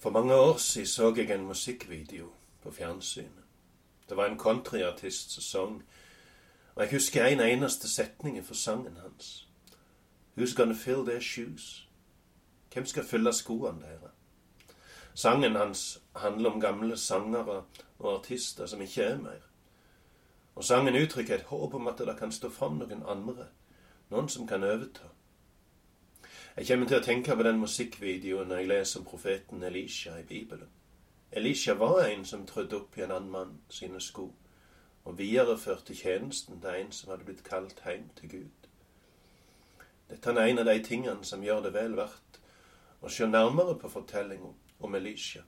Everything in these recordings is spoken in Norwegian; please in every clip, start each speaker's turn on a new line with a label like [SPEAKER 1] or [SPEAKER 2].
[SPEAKER 1] For mange år siden så jeg en musikkvideo på fjernsynet. Det var en countryartist som sang, og jeg husker en eneste setning for sangen hans. Who's gonna fill their shoes? Hvem skal fylle skoene deres? Sangen hans handler om gamle sangere og artister som ikke er mer. Og sangen uttrykker et håp om at det kan stå fram noen andre, noen som kan overta. Jeg kommer til å tenke på den musikkvideoen når jeg leser om profeten Elisha i Bibelen. Elisha var en som trødde opp i en annen mann sine sko, og videreførte tjenesten til en som hadde blitt kalt hjem til Gud. Dette er en av de tingene som gjør det vel verdt å se nærmere på fortellinga om Elisha.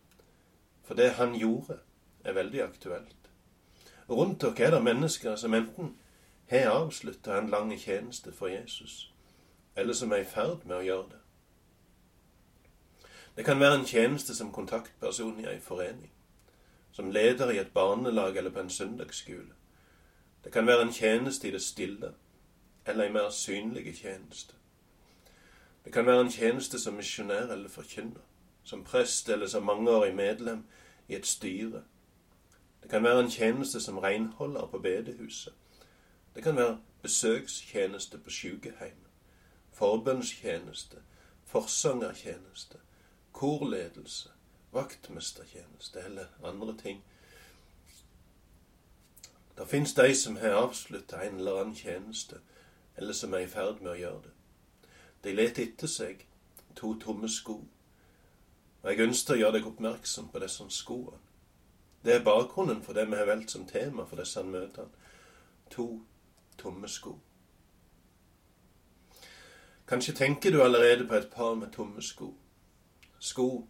[SPEAKER 1] For det han gjorde, er veldig aktuelt. Rundt dere er det mennesker som enten har avslutta en lang tjeneste for Jesus, eller som er i ferd med å gjøre det. Det kan være en tjeneste som kontaktperson i ei forening, som leder i et barnelag eller på en søndagsskole. Det kan være en tjeneste i det stille, eller ei mer synlig tjeneste. Det kan være en tjeneste som misjonær eller forkynner, som prest eller som mangeårig medlem i et styre. Det kan være en tjeneste som renholder på bedehuset. Det kan være besøkstjeneste på sykehjemmet forbønnstjeneste, forsangertjeneste, korledelse, vaktmestertjeneste eller andre ting. Det fins de som har avslutta en eller annen tjeneste, eller som er i ferd med å gjøre det. De leter etter seg to tomme sko, og jeg ønsker å gjøre deg oppmerksom på disse skoene. Det er bakgrunnen for det vi har valgt som tema for disse møtene. To tomme sko. Kanskje tenker du allerede på et par med tomme sko. Sko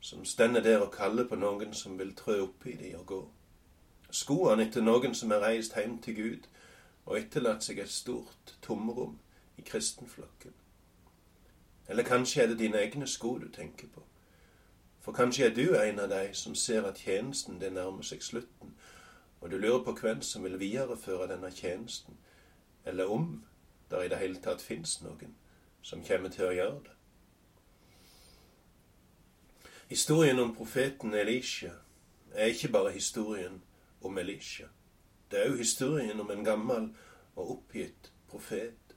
[SPEAKER 1] som stender der og kaller på noen som vil trø oppi de og gå. Skoene etter noen som er reist hjem til Gud og etterlatt seg et stort tomrom i kristenflokken. Eller kanskje er det dine egne sko du tenker på. For kanskje er du en av de som ser at tjenesten din nærmer seg slutten, og du lurer på hvem som vil videreføre denne tjenesten, eller om der i det hele tatt fins noen som kommer til å gjøre det. Historien om profeten Elisha er ikke bare historien om Elisha. Det er òg historien om en gammel og oppgitt profet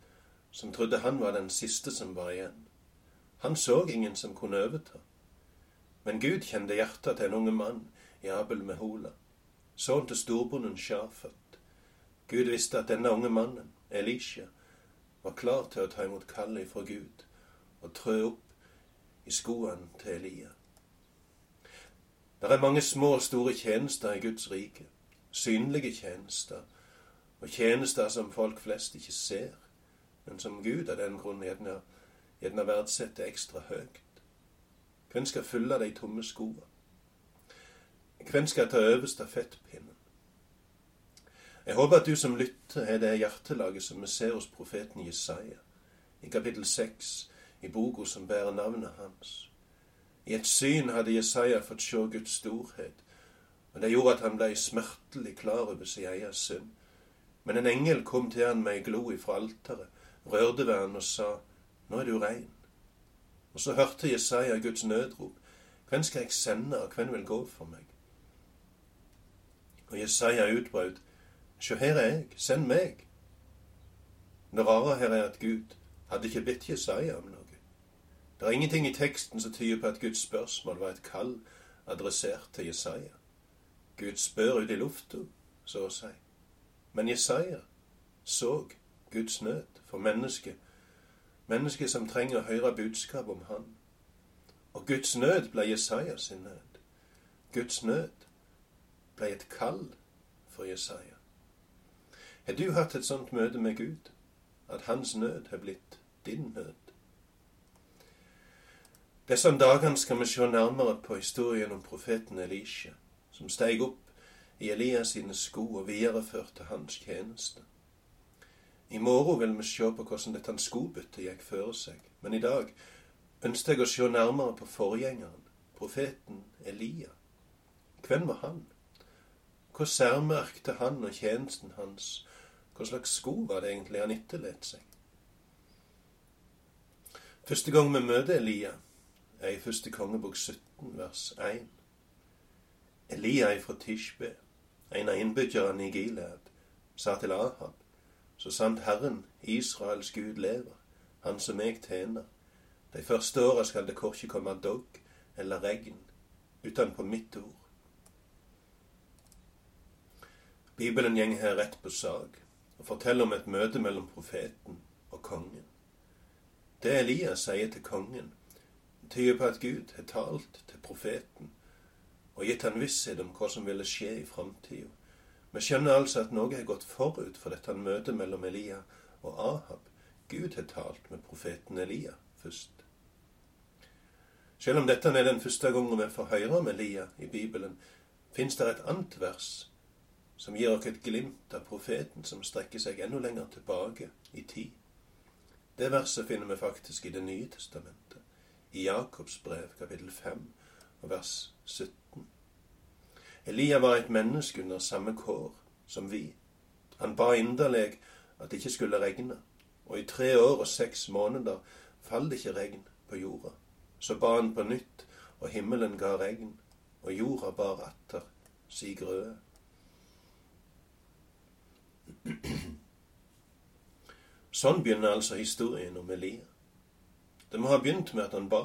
[SPEAKER 1] som trodde han var den siste som var igjen. Han så ingen som kunne overta. Men Gud kjente hjertet til en unge mann i Abel Mehola, sønn til storbonden Shafat. Gud visste at denne unge mannen, Elisha, var klar til å ta imot kallet fra Gud og trø opp i skoene til Elia. Det er mange små og store tjenester i Guds rike. Synlige tjenester, og tjenester som folk flest ikke ser, men som Gud av den grunn gjerne, gjerne verdsetter ekstra høyt. Hvem skal fylle de tomme skoene? Hvem skal ta over stafettpinnen? Jeg håper at du som lytter har det hjertelaget som vi ser hos profeten Jesaja, i kapittel seks i boka som bærer navnet hans. I et syn hadde Jesaja fått se Guds storhet, og det gjorde at han ble smertelig klar over sin egen synd. Men en engel kom til han med ei glo ifra alteret, rørte ved han og sa, Nå er du rein. Og så hørte Jesaja Guds nødrop, Hvem skal jeg sende, og hvem vil gå for meg? Og Jesaja utbrøt, Sjå, her er jeg, send meg. Det rare her er at Gud hadde ikke bedt Jesaja om noe. Det er ingenting i teksten som tyder på at Guds spørsmål var et kall adressert til Jesaja. Gud spør ut i lufta, så å si. Men Jesaja så Guds nød for mennesket, mennesket som trenger å høre budskap om Han. Og Guds nød ble Jesaja sin nød. Guds nød ble et kall for Jesaja. Har du hatt et sånt møte med Gud, at hans nød har blitt din nød? Disse dagene skal vi se nærmere på historien om profeten Elisha, som steg opp i Elias sine sko og videreførte hans tjeneste. I morgen vil vi se på hvordan dette skobyttet gikk føre seg, men i dag ønsker jeg å se nærmere på forgjengeren, profeten Elia. Hvem var han? Hva særmerkte han og tjenesten hans hva slags sko var det egentlig han etterlot seg? Første gang vi møter Elia, er i første kongebok 17, vers 1. Elia fra Tishbe, en av innbyggerne i Gilead, sa til Ahab, så sant Herren, Israels Gud, lever, Han som jeg tjener, de første åra skal det korkje komme dogg eller regn utenpå mitt ord. Bibelen gjeng her rett på sak og forteller om et møte mellom profeten og kongen. Det Elias sier til kongen, tyder på at Gud har talt til profeten og gitt han visshet om hva som ville skje i framtida. Vi skjønner altså at noe har gått forut for dette møtet mellom Elia og Ahab. Gud har talt med profeten Elia først. Selv om dette er den første gangen vi får høre om Elia i Bibelen, fins det et annet vers som gir oss et glimt av profeten som strekker seg enda lenger tilbake i tid. Det verset finner vi faktisk i Det nye testamentet, i Jakobs brev kapittel 5 og vers 17. Elia var et menneske under samme kår som vi. Han ba inderlig at det ikke skulle regne, og i tre år og seks måneder falt ikke regn på jorda. Så ba han på nytt, og himmelen ga regn, og jorda bar atter si grøde. Sånn begynner altså historien om Elia. Det må ha begynt med at han ba,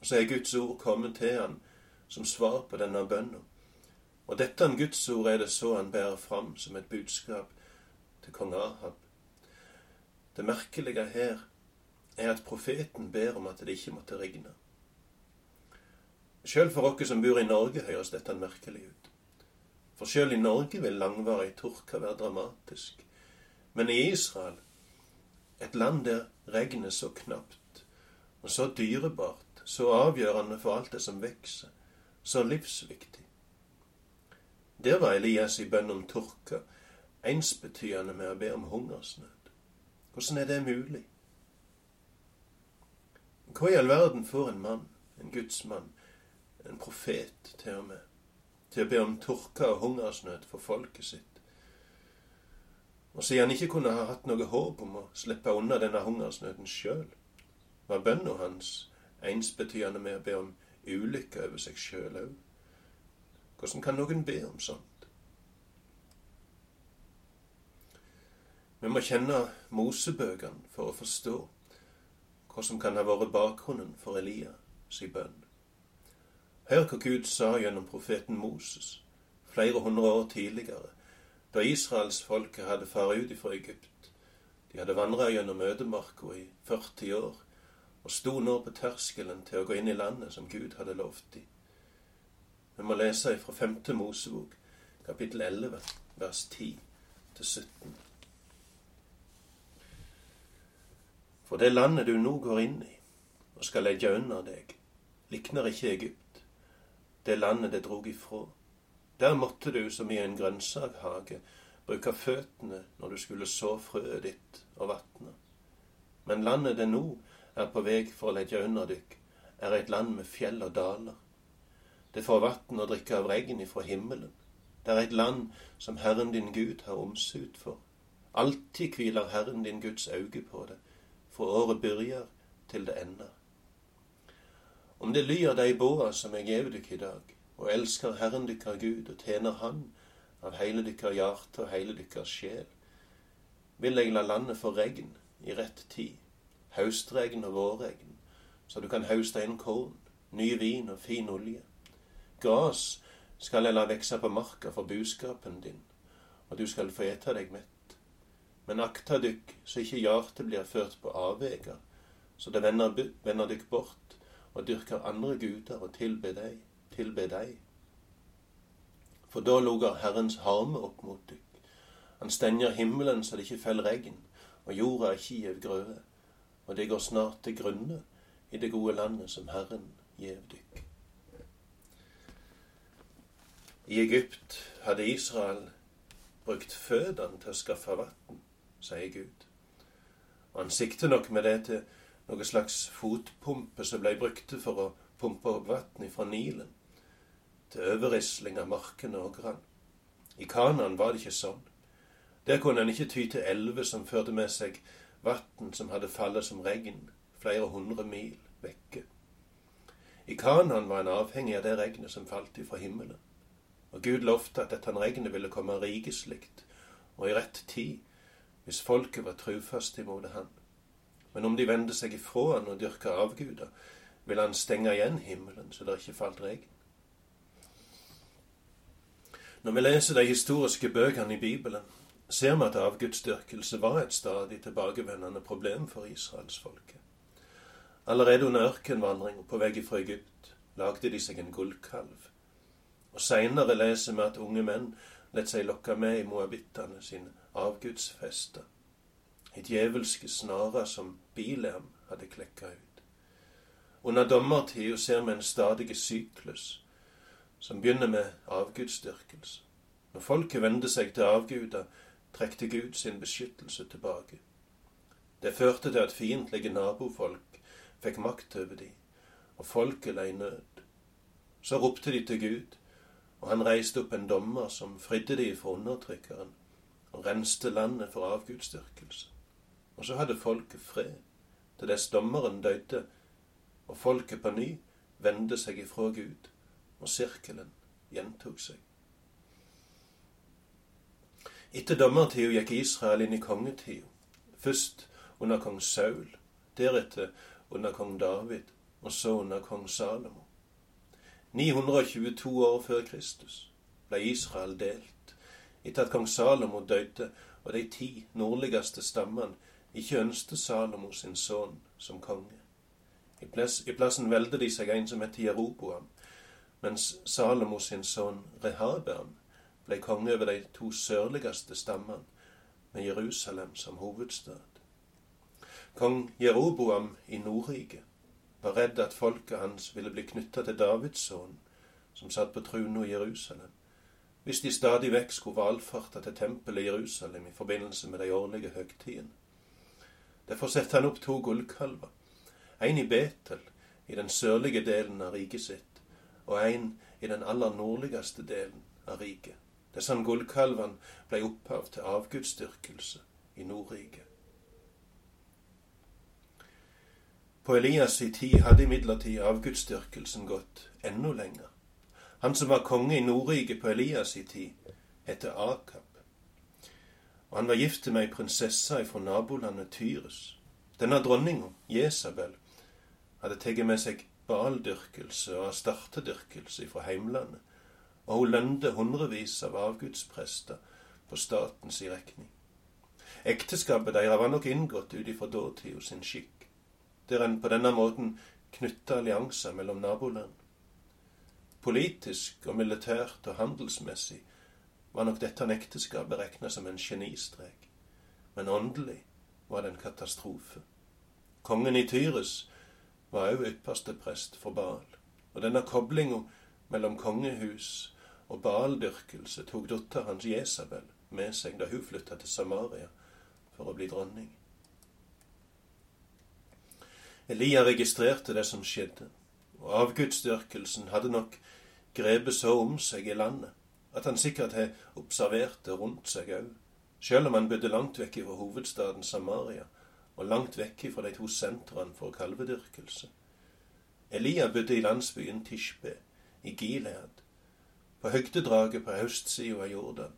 [SPEAKER 1] og så er Guds ord kommet til han som svar på denne bønna. Og dette en Guds ord er det så han bærer fram som et budskap til kong Ahab. Det merkelige her er at profeten ber om at det ikke måtte regne. Sjøl for oss som bor i Norge, høres dette merkelig ut. For sjøl i Norge vil langvarig tørke være dramatisk. Men i Israel, et land der regnet så knapt, og så dyrebart, så avgjørende for alt det som vokser, så livsviktig, der var Elias i bønn om tørke ensbetydende med å be om hungersnød. Hvordan er det mulig? Hva i all verden får en mann, en gudsmann, en profet til og med, til å be om tørke og hungersnød for folket sitt? Og siden han ikke kunne ha hatt noe håp om å slippe unna denne hungersnøden sjøl, var bønna hans ensbetydende med å be om ulykke over seg sjøl òg. Hvordan kan noen be om sånt? Vi må kjenne Mosebøkene for å forstå hva som kan ha vært bakgrunnen for Elias bønn. Hør hva Gud sa gjennom profeten Moses flere hundre år tidligere, da israelsfolket hadde faret ut fra Egypt. De hadde vandra gjennom ødemarka i 40 år og sto nå på terskelen til å gå inn i landet som Gud hadde lovt dem. Vi må lese fra 5. Mosebok, kapittel 11, vers 10 til 17. For det landet du nå går inn i og skal legge under deg, likner ikke Egypt, det landet det drog ifra. Der måtte du som i en grønnsakhage bruke føttene når du skulle så frøet ditt og vatne. Men landet det nå er på vei for å legge under dykk, er et land med fjell og daler det får vann og drikke av regn ifra himmelen. Det er et land som Herren din Gud har omsut for. Alltid hviler Herren din Guds auge på det, fra året byrjar til det ender. Om det lyder dei båa som eg gjev dykk i dag, og elsker Herren dykkar Gud og tjener Han av heile dykkar hjarte og heile dykkar sjel, vil eg la landet få regn i rett tid, haustregn og vårregn, så du kan hauste inn korn, ny vin og fin olje. Gras skal jeg la vekse på marka for buskapen din, og du skal få ete deg mett. Men akta dykk så ikke hjartet blir ført på avveger, så det vender, vender dykk bort og dyrker andre guder og tilber deg, tilber deg. For da luger Herrens harme opp mot dykk. Han stenger himmelen så det ikke feller regn, og jorda ikke gjev grøde, og det går snart til grunne i det gode landet som Herren gjev dykk. I Egypt hadde Israel brukt fødene til å skaffe vann, sier Gud. Og han sikter nok med det til noe slags fotpumpe som ble brukt for å pumpe opp vann fra Nilen, til overrisling av markene og grann. I Kanan var det ikke sånn. Der kunne en ikke ty til elver som førte med seg vann som hadde fallet som regn flere hundre mil vekke. I Kanan var en avhengig av det regnet som falt ifra himmelen. Og Gud lovte at dette regnet ville komme rikeslikt og i rett tid, hvis folket var trufast imot han. Men om de vender seg ifra han og dyrker avguder, vil han stenge igjen himmelen så det ikke falt regn. Når vi leser de historiske bøkene i Bibelen, ser vi at avgudsdyrkelse var et stadig tilbakevendende problem for israelsfolket. Allerede under ørkenvandringa på vei fra Egypt lagde de seg en gullkalv. Og seinere leser vi at unge menn lot seg lokke med i moabittene sine avgudsfester. I djevelske snarer som Bileam hadde klekka ut. Under dommertida ser vi en stadig syklus som begynner med avgudsdyrkelse. Når folket vendte seg til avguder, trekte Gud sin beskyttelse tilbake. Det førte til at fiendtlige nabofolk fikk makt over de, og folket lei nød. Så ropte de til Gud, og han reiste opp en dommer som fridde de fra undertrykkeren, og renste landet for avgudsdyrkelse. Og så hadde folket fred, til dess dommeren døde, og folket på ny vendte seg ifra Gud, og sirkelen gjentok seg. Etter dommertida gikk Israel inn i kongetida, først under kong Saul, deretter under kong David og så under kong Salomo. 922 år før Kristus ble Israel delt etter at kong Salomo døde og de ti nordligste stammene ikke ønsket Salomo sin sønn som konge. I, plassen valgte de seg en som het Jeroboam, mens Salomo sin sønn Rehabeam ble konge over de to sørligste stammene, med Jerusalem som hovedstad. Kong Jeroboam i Nordriket var redd at folket hans ville bli knytta til Davids sønn, som satt på trona i Jerusalem, hvis de stadig vekk skulle valfarte til tempelet i Jerusalem i forbindelse med de årlige høgtidene. Derfor setter han opp to gullkalver, en i Betel, i den sørlige delen av riket sitt, og en i den aller nordligste delen av riket. Disse gullkalvene ble opphav til avgudsdyrkelse i Nordriket. På Elias' i tid hadde imidlertid avgudsdyrkelsen gått enda lenger. Han som var konge i Nordriket på Elias' i tid, heter Akab. Og han var gift med ei prinsesse fra nabolandet Tyrus. Denne dronninga, Jesabel, hadde tatt med seg baldyrkelse og astartedyrkelse fra heimlandet, og hun lønte hundrevis av avgudsprester på statens i regning. Ekteskapet deres var nok inngått ut ifra dåtida sin skikk der en på denne måten knytta allianser mellom naboland. Politisk og militært og handelsmessig var nok dette ekteskapet regna som en genistrek, men åndelig var det en katastrofe. Kongen i Tyres var òg ypperste prest for Baal, og denne koblinga mellom kongehus og Baal-dyrkelse tok datteren hans Jesabel med seg da hun flytta til Samaria for å bli dronning. Elia registrerte det som skjedde, og avgudsdyrkelsen hadde nok grepet så om seg i landet at han sikkert har observert det rundt seg òg, sjøl om han bodde langt vekk fra hovedstaden Samaria og langt vekk fra de to sentrene for kalvedyrkelse. Elia bodde i landsbyen Tishbe i Gilead, på høgdedraget på østsida av Jordan.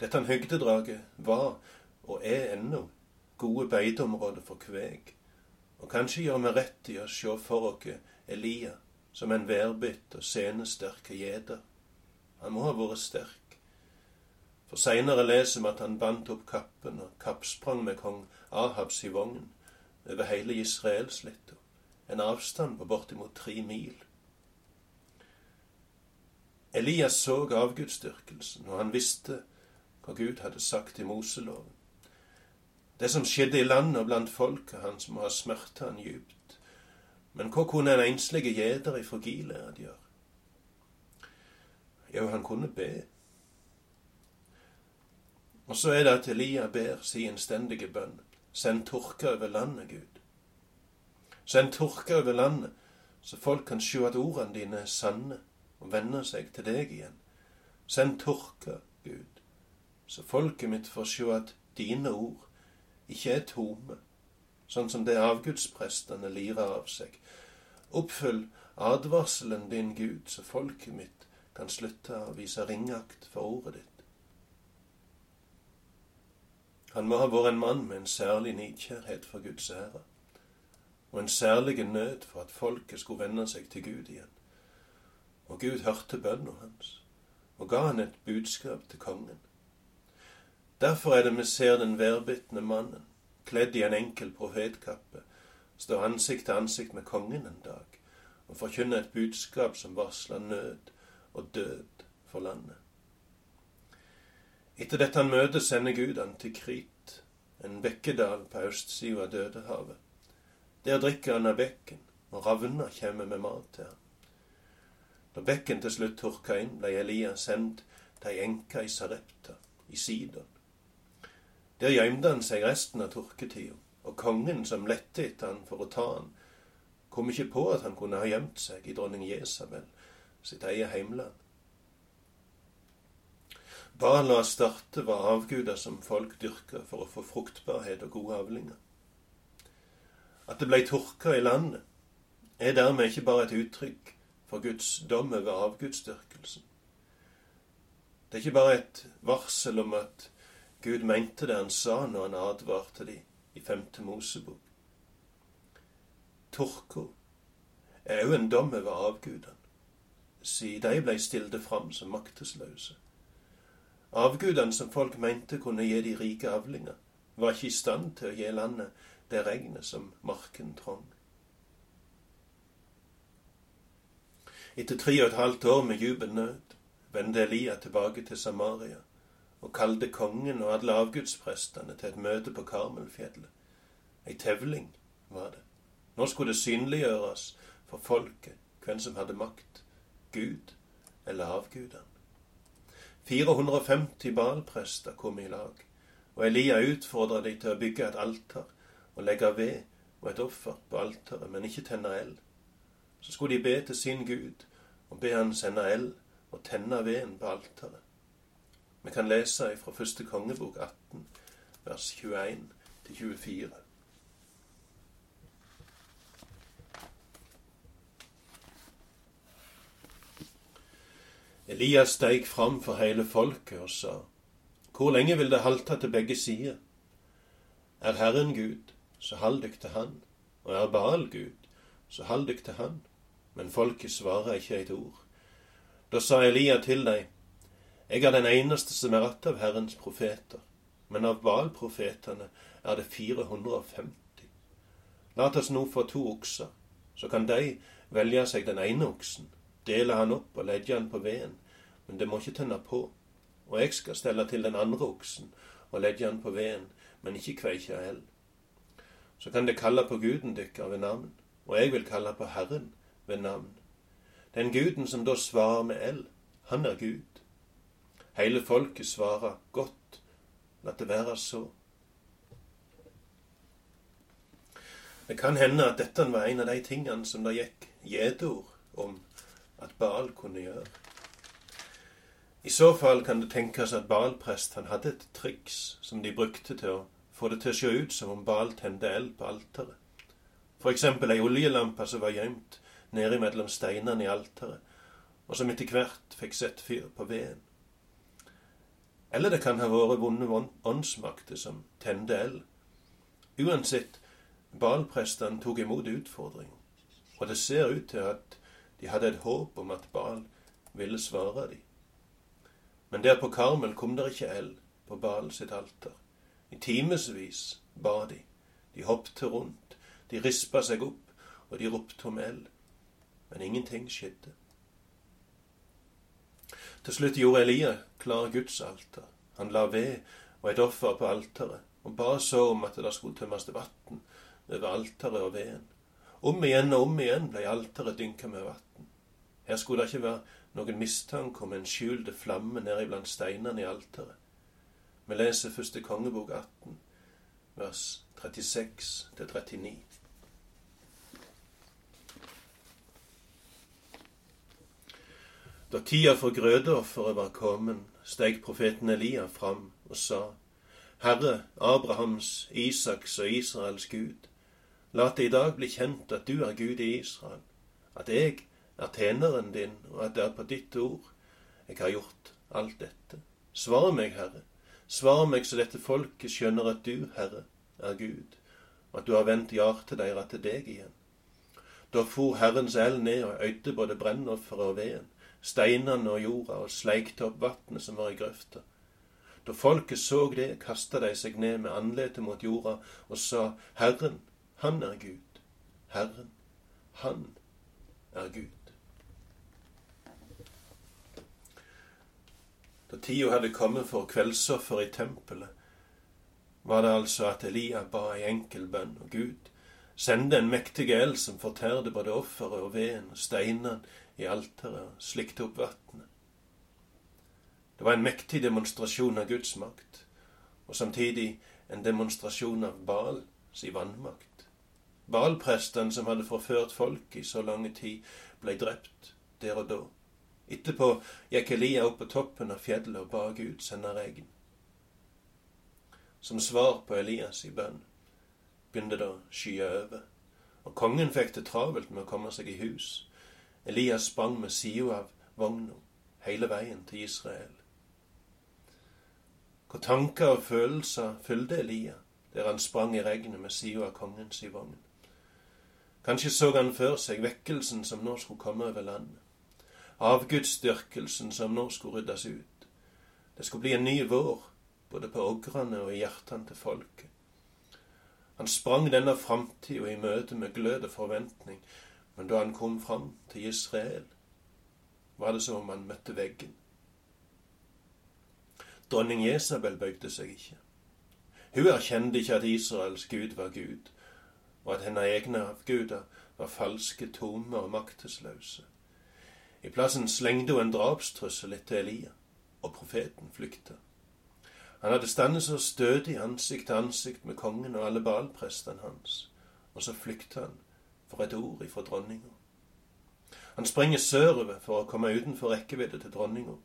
[SPEAKER 1] Dette høgdedraget var, og er ennå, gode beiteområder for kveg og kanskje gjør vi rett i å se for oss Elia som en værbitt og senesterke gjeter. Han må ha vært sterk. For seinere leser vi at han bandt opp kappen og kappsprang med kong Ahabs i vognen over hele Israelsletta, en avstand på bortimot tre mil. Elias så avgudsdyrkelsen, og han visste hva Gud hadde sagt i Moseloven. Det som skjedde i landet og blant folket hans, må ha smerta han djupt. Men hva kunne en enslig gjeter ifra Gilead gjøre? Jo, han kunne be. Og så er det at Elia ber si innstendige bønn. Send tørke over landet, Gud. Send tørke over landet, så folk kan sjå at ordene dine er sanne og vende seg til deg igjen. Send tørke, Gud, så folket mitt får sjå at dine ord ikke er tomme, sånn som det avgudsprestene lirer av seg. Oppfyll advarselen din, Gud, så folket mitt kan slutte å vise ringakt for ordet ditt. Han må ha vært en mann med en særlig nidkjærhet for Guds ære, og en særlig nød for at folket skulle vende seg til Gud igjen. Og Gud hørte bønna hans, og ga han et budskap til kongen. Derfor er det vi ser den værbitne mannen, kledd i en enkel profetkappe, stå ansikt til ansikt med kongen en dag og forkynne et budskap som varsler nød og død for landet. Etter dette han møtet sender Gud han til Krit, en bekkedal på østsida av Dødehavet. Der drikker han av bekken, og ravner kommer med mat til ham. Da bekken til slutt tørka inn, ble Elias sendt til ei enke i Sarepta, i Sidon. Der gjemte han seg resten av tørketida, og kongen som lette etter han for å ta han, kom ikke på at han kunne ha gjemt seg i dronning Jesabel, sitt eget heimland. Baal og Astarte var avguder som folk dyrka for å få fruktbarhet og gode avlinger. At det blei tørka i landet, er dermed ikke bare et uttrykk for Guds dom over avgudsdyrkelsen. Det er ikke bare et varsel om at Gud mente det han sa når han advarte de i femte Mosebok. Torka er òg en dom over avgudene, siden de blei stilte fram som maktesløse. Avgudene som folk mente kunne gi de rike avlinger, var ikke i stand til å gi landet det regnet som marken trong. Etter tre og et halvt år med jubelnød vendte Elia tilbake til Samaria og kalte kongen og alle avgudsprestene til et møte på Karmelfjellet. Ei tevling var det. Nå skulle det synliggjøres for folket hvem som hadde makt, Gud eller avgudene. 450 balprester kom i lag, og Elia utfordra de til å bygge et alter og legge ved og et offer på alteret, men ikke tenne eld. Så skulle de be til sin Gud og be han sende eld og tenne veden på alteret. Vi kan lese fra første kongebok 18, vers 21 til 24. Elias steig fram for hele folket og sa, Hvor lenge vil det halte til begge sider? Er Herren Gud, så hold dykk til Han, og er Baal Gud, så hold dykk til Han. Men folket svarer ikke et ord. Da sa Elia til dem, jeg er den eneste som er att av Herrens profeter, men av Baal-profetene er det 450. La oss nå få to okser, så kan de velge seg den ene oksen, dele han opp og legge han på veden, men det må ikke tenne på. Og jeg skal stelle til den andre oksen og legge han på veden, men ikke kveike eld. Så kan det kalle på guden dykkar ved navn, og jeg vil kalle på Herren ved navn. Den guden som da svarer med eld, han er Gud. Hele folket svarer godt, la det være så. Det kan hende at dette var en av de tingene som det gikk gjedord om at Baal kunne gjøre. I så fall kan det tenkes at Baal-prestene hadde et triks som de brukte til å få det til å se ut som om Baal tente eld på alteret. Eksempel ei oljelampe som var gjemt nede mellom steinene i alteret, og som etter hvert fikk sett fyr på veden. Eller det kan ha vært vonde åndsmakter som tente eld. Uansett, Baal-prestene tok imot utfordringen, og det ser ut til at de hadde et håp om at Baal ville svare dem. Men der på Karmel kom det ikke eld på Baal sitt alter. I timevis ba de. De hoppte rundt, de rispa seg opp, og de ropte om eld. Men ingenting skjedde. Til slutt gjorde Elia klar Guds alter. Han la ved og et offer på alteret, og ba så om at det skulle tømmes vann over alteret og veden. Om igjen og om igjen ble alteret dynka med vann. Her skulle det ikke være noen mistanke om en skjulte flamme ned iblant steinene i alteret. Vi leser første kongebok 18, vers 36 til 39. Da tida for grødeofferet var kommet, steg profeten Elia fram og sa, Herre, Abrahams, Isaks og Israels Gud, la det i dag bli kjent at du er Gud i Israel, at jeg er tjeneren din, og at det er på ditt ord jeg har gjort alt dette. Svar meg, Herre. Svar meg så dette folket skjønner at du, Herre, er Gud, og at du har vendt hjertet deres til deg igjen. Da for Herrens eld ned og øyde både brennofferet og veden, steinene og jorda, og sleikte opp vatnet som var i grøfta. Da folket så det, kasta de seg ned med andletet mot jorda og sa, Herren, han er Gud. Herren, han er Gud. Da tida hadde kommet for kveldsoffer i tempelet, var det altså at Elia ba ei enkel bønn, og Gud sendte en mektig eld som fortærte både offeret og veden og steinene i alteret og slikte opp vannet. Det var en mektig demonstrasjon av Guds makt, og samtidig en demonstrasjon av Baal si vannmakt. Balprestene som hadde forført folk i så lange tid, ble drept der og da. Etterpå gikk Elia opp på toppen av fjellet og ba Gud sende regn. Som svar på Elias i bønn begynte det å skye over, og kongen fikk det travelt med å komme seg i hus. Elias sprang med sida av vogna hele veien til Israel. Hvor tanker og følelser fylte Elia der han sprang i regnet med sida av kongens vogn. Kanskje så han for seg vekkelsen som nå skulle komme over landet avgudsdyrkelsen som nå skulle ryddes ut. Det skulle bli en ny vår, både på ogrene og i hjertene til folket. Han sprang denne framtida i møte med glød og forventning, men da han kom fram til Israel, var det som om han møtte veggen. Dronning Jesabel bøyde seg ikke. Hun erkjente ikke at Israels gud var Gud, og at hennes egne avguder var falske, tomme og maktesløse. I plassen slengte hun en drapstrussel etter Elia, og profeten flykta. Han hadde standet så stødig ansikt til ansikt med kongen og alle balprestene hans, og så flykta han for et ord ifra dronninga. Han springer sørover for å komme utenfor rekkevidde til dronninga.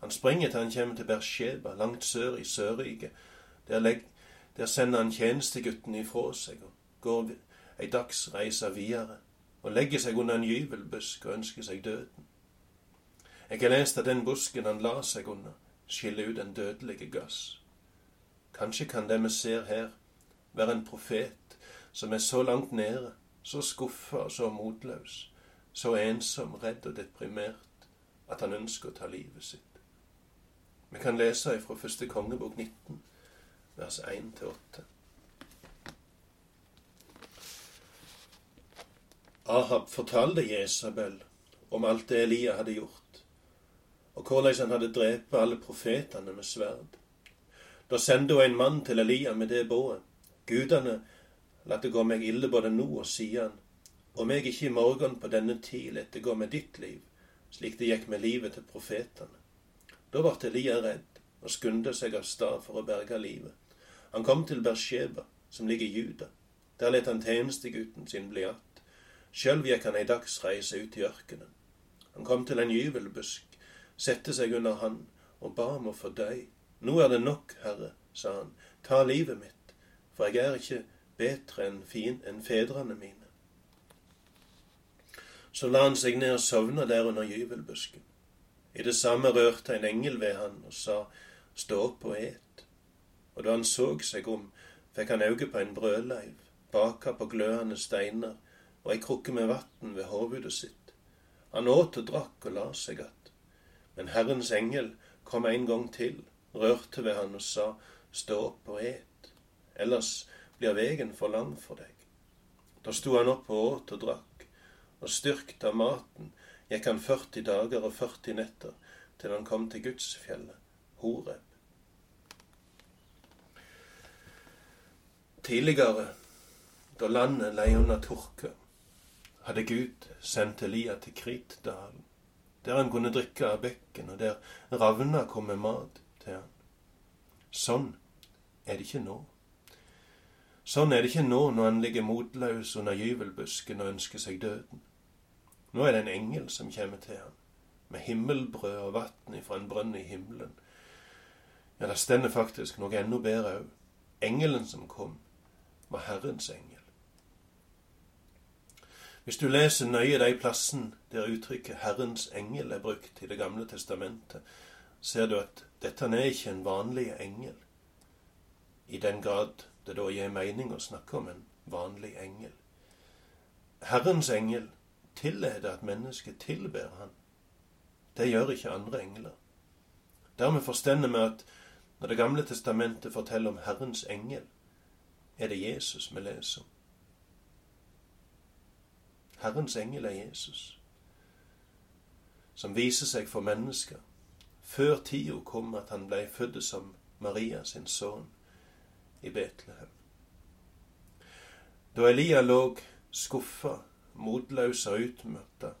[SPEAKER 1] Han springer til han kommer til Bersheba, langt sør i Sørriket. Der, der sender han tjenestegutten ifra seg og går ei dagsreise videre og legger seg under en gyvelbusk og ønsker seg døden. Jeg har lest at den busken han la seg under, skiller ut en dødelig gass. Kanskje kan det vi ser her, være en profet som er så langt nede, så skuffa og så motløs, så ensom, redd og deprimert at han ønsker å ta livet sitt. Vi kan lese ifra første kongebok 19, vers 1-8. Ahab fortalte Jesabel om alt det Elia hadde gjort og hvordan han hadde drept alle profetene med sverd. Da sendte hun en mann til Elia med det bået. Gudene, la det gå meg ille både nå og siden, og meg ikke i morgen på denne tid lette gå med ditt liv, slik det gikk med livet til profetene. Da ble Elia redd og skunde seg av sted for å berge livet. Han kom til Bersheba, som ligger i Juda. Der lette han tjenestegutten sin bli att. Sjøl gikk han ei dagsreise ut i ørkenen. Han kom til en gyvelbusk sette seg under han og ba om å få døy. Nå er det nok, Herre, sa han, ta livet mitt, for jeg er ikke bedre enn en fedrene mine. Så la han seg ned og sovna der under gyvelbusken. I det samme rørte en engel ved han og sa, stå opp og et. Og da han så seg om, fikk han auge på en brødleiv, baka på glødende steiner og ei krukke med vann ved hovudet sitt. Han åt og drakk og la seg att. Men Herrens engel kom en gang til, rørte ved han og sa, Stå opp og et, ellers blir vegen for lang for deg. Da sto han opp og åt og drakk, og styrkt av maten gikk han 40 dager og 40 netter til han kom til Gudsfjellet, Horeb. Tidligere, da landet lei under tørke, hadde Gud sendt Elia til Kritdalen der han kunne drikke av bekken, og der ravna kom med mat til han. Sånn er det ikke nå. Sånn er det ikke nå når han ligger motløs under gyvelbusken og ønsker seg døden. Nå er det en engel som kommer til han, med himmelbrød og vann ifra en brønn i himmelen. Ja, det stender faktisk noe enda bedre òg. Engelen som kom, var Herrens engel. Hvis du leser nøye de plassen der uttrykket 'Herrens engel' er brukt i Det gamle testamentet, ser du at dette er ikke en vanlig engel, i den grad det da gir mening å snakke om en vanlig engel. Herrens engel tillater at mennesket tilber han. Det gjør ikke andre engler. Dermed forstender vi at når Det gamle testamentet forteller om Herrens engel, er det Jesus vi leser om. Herrens engel er Jesus, som viser seg for mennesker før tida kom at han blei født som Maria sin sønn i Betlehem. Da Elia lå skuffa, motløs og utmatta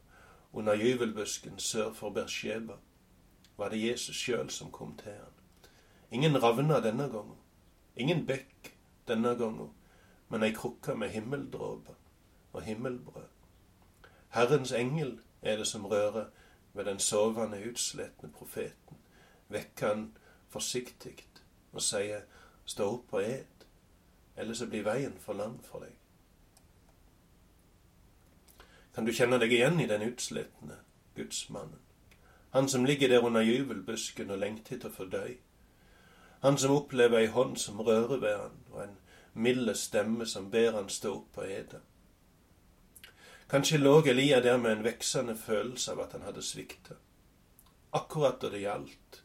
[SPEAKER 1] under gyvelbusken sør for Bersheba, var det Jesus sjøl som kom til han. Ingen ravna denne gangen, ingen bekk denne gangen, men ei krukke med himmeldråper og himmelbrød. Herrens engel er det som rører ved den sovende, utsletne profeten, vekker han forsiktig og sier stå opp og et, eller så blir veien for lang for deg. Kan du kjenne deg igjen i den utsletne gudsmannen? Han som ligger der under jubelbusken og lengter etter å få dø. Han som opplever ei hånd som rører ved han, og en milde stemme som ber han stå opp og ete. Kanskje lå Elia der med en veksende følelse av at han hadde svikta. Akkurat da det gjaldt,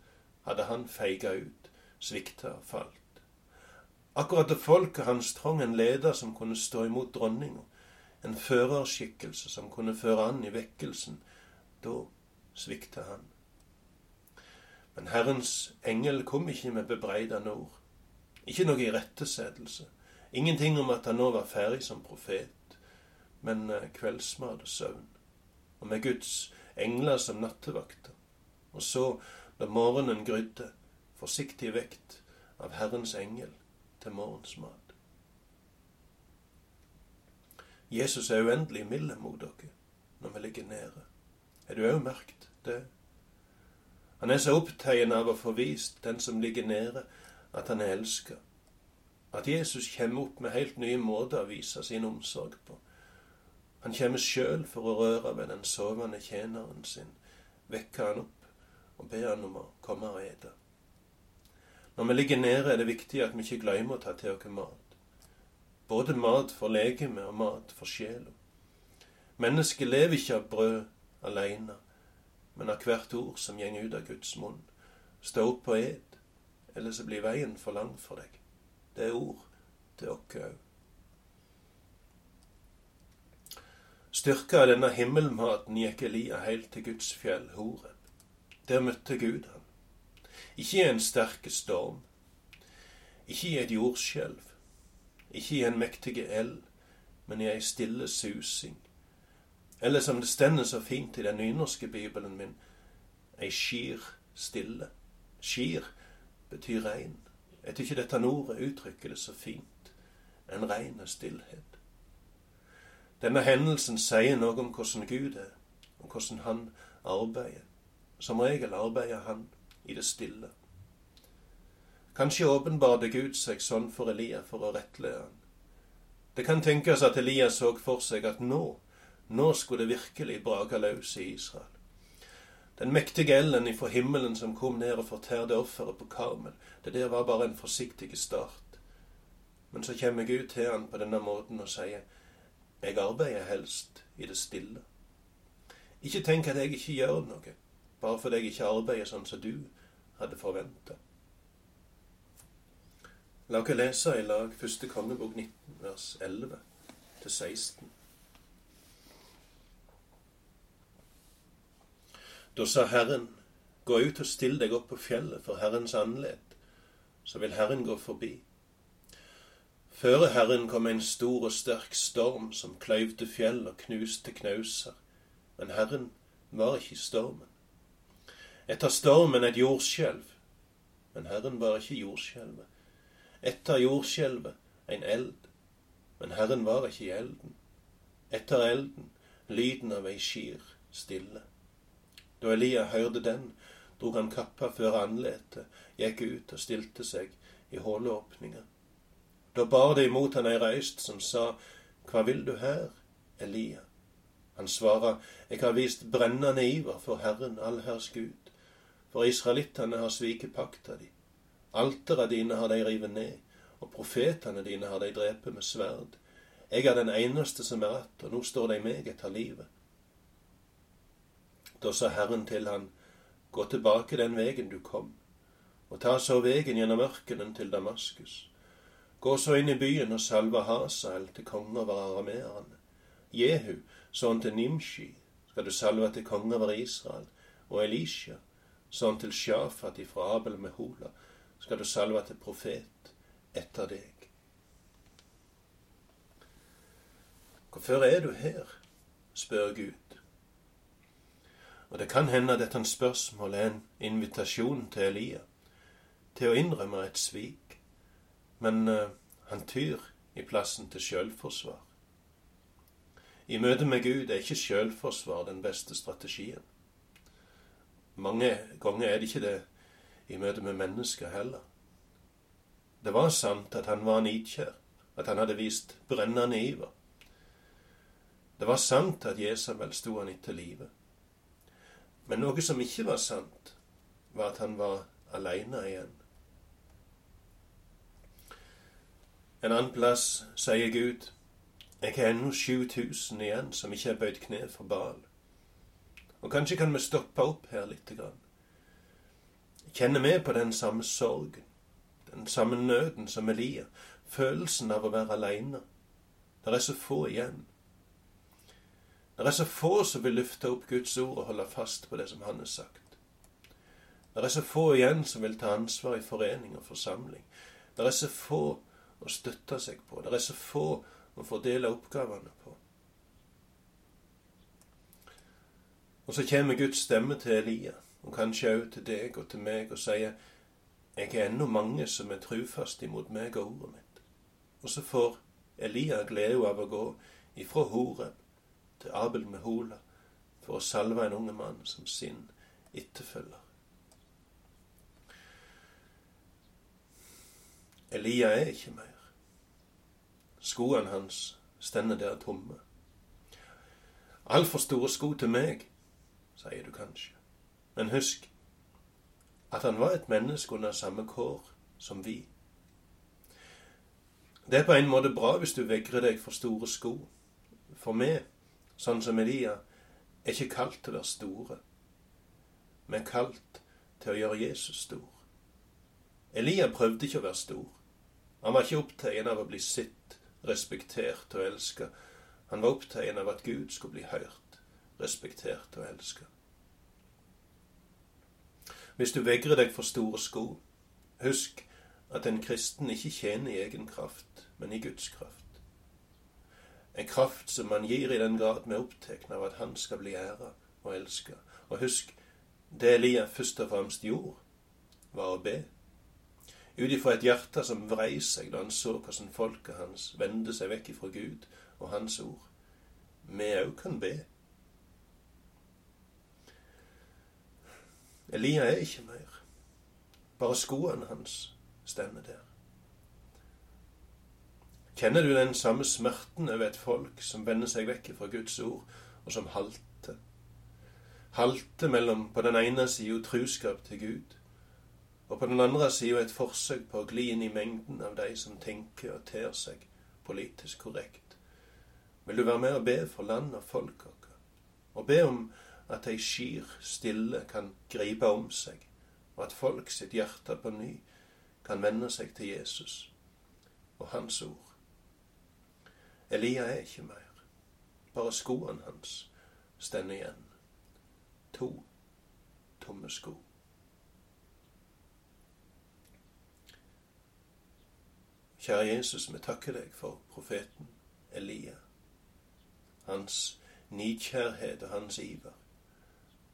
[SPEAKER 1] hadde han feiga ut, svikta og falt. Akkurat da folket hans trong en leder som kunne stå imot dronninga, en førerskikkelse som kunne føre an i vekkelsen, da svikta han. Men Herrens engel kom ikke med bebreidende ord. Ikke noe irettesettelse. Ingenting om at han nå var ferdig som profet men eh, kveldsmat og søvn. Og med Guds engler som nattevakter. Og så, da morgenen grydde, forsiktig vekt av Herrens engel til morgensmat. Jesus er uendelig mild mot dere når vi ligger nede. Er du òg merkt det? Han er så opptatt av å få vist den som ligger nede, at han er elska. At Jesus kommer opp med helt nye måter å vise sin omsorg på. Han kommer sjøl for å røre ved den sovende tjeneren sin, vekke han opp og be han om å komme og ete. Når vi ligger nede, er det viktig at vi ikke glemmer å ta til oss mat. Både mat for legeme og mat for sjela. Mennesket lever ikke av brød alene, men av hvert ord som går ut av Guds munn. Stå opp og et, så blir veien for lang for deg. Det er ord til oss òg. Styrka av denne himmelmaten gikk Elia helt til Guds fjell Horeb. Der møtte Gud han. Ikke i en sterk storm, ikke i et jordskjelv, ikke i en mektige eld, men i ei stille susing. Eller som det stender så fint i den nynorske bibelen min, ei skir stille. Skir betyr rein. Jeg tykker dette ordet uttrykker det så fint. En rein stillhet. Denne hendelsen sier noe om hvordan Gud er, og hvordan han arbeider. Som regel arbeider han i det stille. Kanskje åpenbarte Gud seg sånn for Elia for å rettlede han. Det kan tenkes at Elia så for seg at nå, nå skulle det virkelig brake løs i Israel. Den mektige elden ifra himmelen som kom ned og fortærte offeret på Karmel, det der var bare en forsiktig start. Men så kommer Gud til han på denne måten og sier, jeg arbeider helst i det stille. Ikke tenk at jeg ikke gjør noe, bare fordi jeg ikke arbeider sånn som du hadde forventa. La oss lese i lag første kongebok 19, vers 11 til 16. Da sa Herren, gå ut og still deg opp på fjellet for Herrens anledd, så vil Herren gå forbi. Føre Herren kom en stor og sterk storm som kløyvde fjell og knuste knauser, men Herren var ikke stormen. Etter stormen et jordskjelv, men Herren var ikke jordskjelvet. Etter jordskjelvet en eld, men Herren var ikke i elden. Etter elden lyden av ei skir stille. Da Elia hørte den, drog han kappa før andletet, gikk ut og stilte seg i håleåpninga. Da bar det imot han ei røyst som sa, Hva vil du her, Elia? Han svarer, Jeg har vist brennende iver for Herren, allherrs Gud. For israelittene har sviket pakta di. Altera dine har de rivet ned, og profetene dine har de drept med sverd. Jeg er den eneste som er att, og nå står de meg etter livet. Da sa Herren til han, Gå tilbake den vegen du kom, og ta så vegen gjennom ørkenen til Damaskus. Gå så inn i byen og salve Hasael til konge over arameerne. Jehu, sånn til Nimshi, skal du salve til konge over Israel, og Elisha, sånn til Shafat ifra Abel Mehola, skal du salve til profet etter deg. Hvorfor er du her? spør Gud. Og det kan hende at dette spørsmålet er en invitasjon til Elia til å innrømme et svik, men uh, han tyr i plassen til sjølforsvar. I møte med Gud er ikke sjølforsvar den beste strategien. Mange ganger er det ikke det i møte med mennesker heller. Det var sant at han var nidkjær, at han hadde vist brennende iver. Det var sant at Jesabel sto han etter livet. Men noe som ikke var sant, var at han var aleine igjen. En annen plass sier Gud, jeg har ennå 7000 igjen som ikke har bøyd kne for Baal. Og kanskje kan vi stoppe opp her lite grann. Kjenner med på den samme sorgen, den samme nøden som Elia, følelsen av å være aleine. Det er så få igjen. Det er så få som vil løfte opp Guds ord og holde fast på det som Han har sagt. Det er så få igjen som vil ta ansvar i forening og forsamling. Det er så få å støtte seg på. Det er så få å fordele oppgavene på. Og så kommer Guds stemme til Elia, og kanskje òg til deg og til meg, og sier jeg er ennå mange som er trufaste imot meg og ordet mitt. Og så får Elia glede av å gå ifra Horeb til Abel Mehola for å salve en unge mann som sin etterfølger. Elia er ikke mer. Skoene hans stender der tomme. Altfor store sko til meg, sier du kanskje. Men husk at han var et menneske under samme kår som vi. Det er på en måte bra hvis du vegrer deg for store sko. For meg, sånn som Elia, er ikke kalt til å være store, men kalt til å gjøre Jesus stor. Elia prøvde ikke å være stor. Han var ikke opptatt av å bli sett respektert og elska. Han var opptatt av at Gud skulle bli hørt, respektert og elska. Hvis du vegrer deg for store sko, husk at en kristen ikke tjener i egen kraft, men i Guds kraft. En kraft som man gir i den grad vi er opptatt av at Han skal bli æra og elska. Og husk, det Elia først og fremst gjorde, var å be ut ifra et hjerte som vrei seg da han så hvordan folket hans vendte seg vekk ifra Gud og Hans ord. Vi òg kan be. Elia er ikke mer. Bare skoene hans stemmer der. Kjenner du den samme smerten over et folk som vender seg vekk fra Guds ord, og som halter? Halter mellom på den ene sida truskap til Gud, og på den andre sida et forsøk på å gli inn i mengden av de som tenker og ter seg politisk korrekt. Vil du være med og be for land og folk vårt, og be om at ei skir stille kan gripe om seg, og at folk sitt hjerte på ny kan vende seg til Jesus og Hans ord. Elia er ikke mer, bare skoene hans stender igjen. To tomme sko. Kjære Jesus, vi takker deg for profeten Elia. Hans nidkjærhet og hans iver.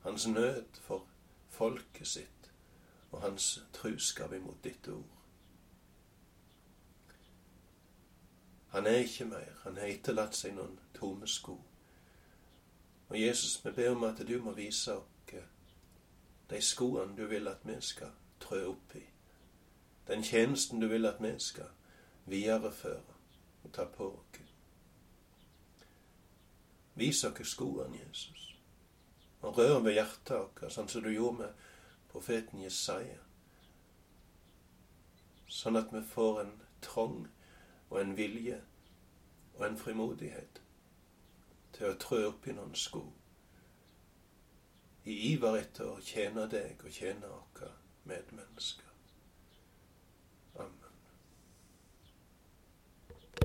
[SPEAKER 1] Hans nød for folket sitt og hans truskap imot ditt ord. Han er ikke mer. Han har etterlatt seg noen tomme sko. Og Jesus, vi ber om at du må vise oss de skoene du vil at vi skal trø opp i. Den tjenesten du vil at vi skal videreføre og ta på oss. Vis oss skoene, Jesus. Og rør ved hjertet vårt, sånn som du gjorde med profeten Jesaja. Sånn at vi får en trang og en vilje og en frimodighet til å trø opp i noen sko. I iver etter å tjene deg og tjene våre medmennesker.